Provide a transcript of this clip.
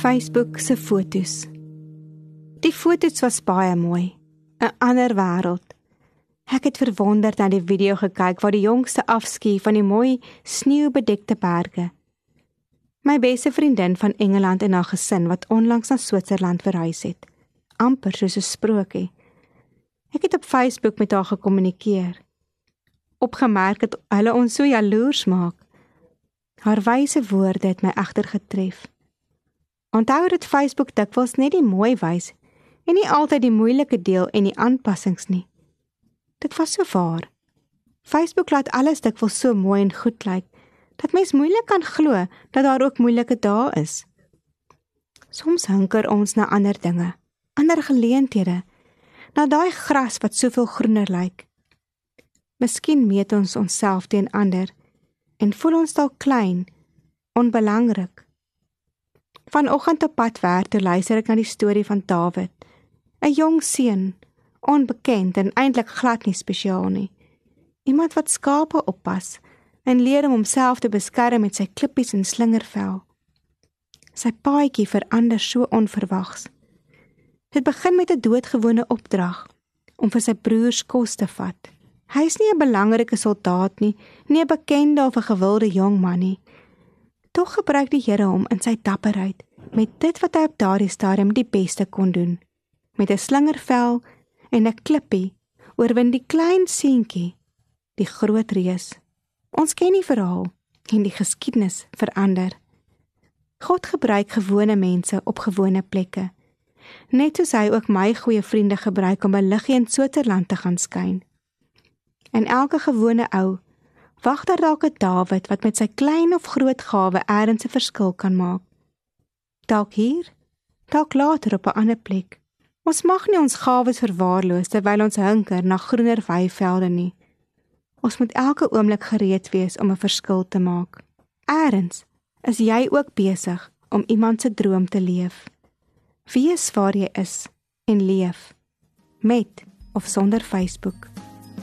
Facebook se fotos. Die foto's was baie mooi. 'n Ander wêreld. Ek het verwonderd na die video gekyk waar die jongste afskiet van die mooi sneeubedekte berge. My beste vriendin van Engeland en haar gesin wat onlangs na Switserland verhuis het. amper soos 'n sprokie. Ek het op Facebook met haar gekommunikeer. Opgemerk het hulle ons so jaloers maak. Haar wyse woorde het my egter getref. Onthou dat Facebook dikwels net die mooi wys en nie altyd die moeilike deel en die aanpassings nie. Dit was so waar. Facebook laat alles dikwels so mooi en goed lyk dat mens moeilik kan glo dat daar ook moeilike dae is. Soms hunker ons na ander dinge, ander geleenthede, na daai gras wat soveel groener lyk. Miskien meet ons onsself teen ander en voel ons dalk klein, onbelangrik. Vanoggend op pad werk toe luister ek na die storie van Dawid, 'n jong seun, onbekend en eintlik glad nie spesiaal nie. Iemand wat skape oppas en leer om homself te beskerm met sy klippies en slingervel. Sy paadjie verander so onverwags. Dit begin met 'n doodgewone opdrag om vir sy broers kos te vat. Hy is nie 'n belangrike soldaat nie, nie 'n bekende of 'n gewilde jong man nie. Tog gebruik die Here hom in sy dapperheid met dit wat hy op daardie stadium die beste kon doen. Met 'n slingervel en 'n klippie oorwin die klein seentjie die groot reus. Ons ken die verhaal en die geskiedenis verander. God gebruik gewone mense op gewone plekke net soos hy ook my goeie vriende gebruik om 'n liggie in Switserland te gaan skyn. En elke gewone ou wag daar dalk 'n Dawid wat met sy klein of groot gawe eers 'n verskil kan maak. Dalk hier, dalk later op 'n ander plek. Ons mag nie ons gawes verwaarloos terwyl ons hunker na groener weivelde nie. Ons moet elke oomblik gereed wees om 'n verskil te maak. Eers is jy ook besig om iemand se droom te leef. Wees waar jy is en leef met of sonder Facebook.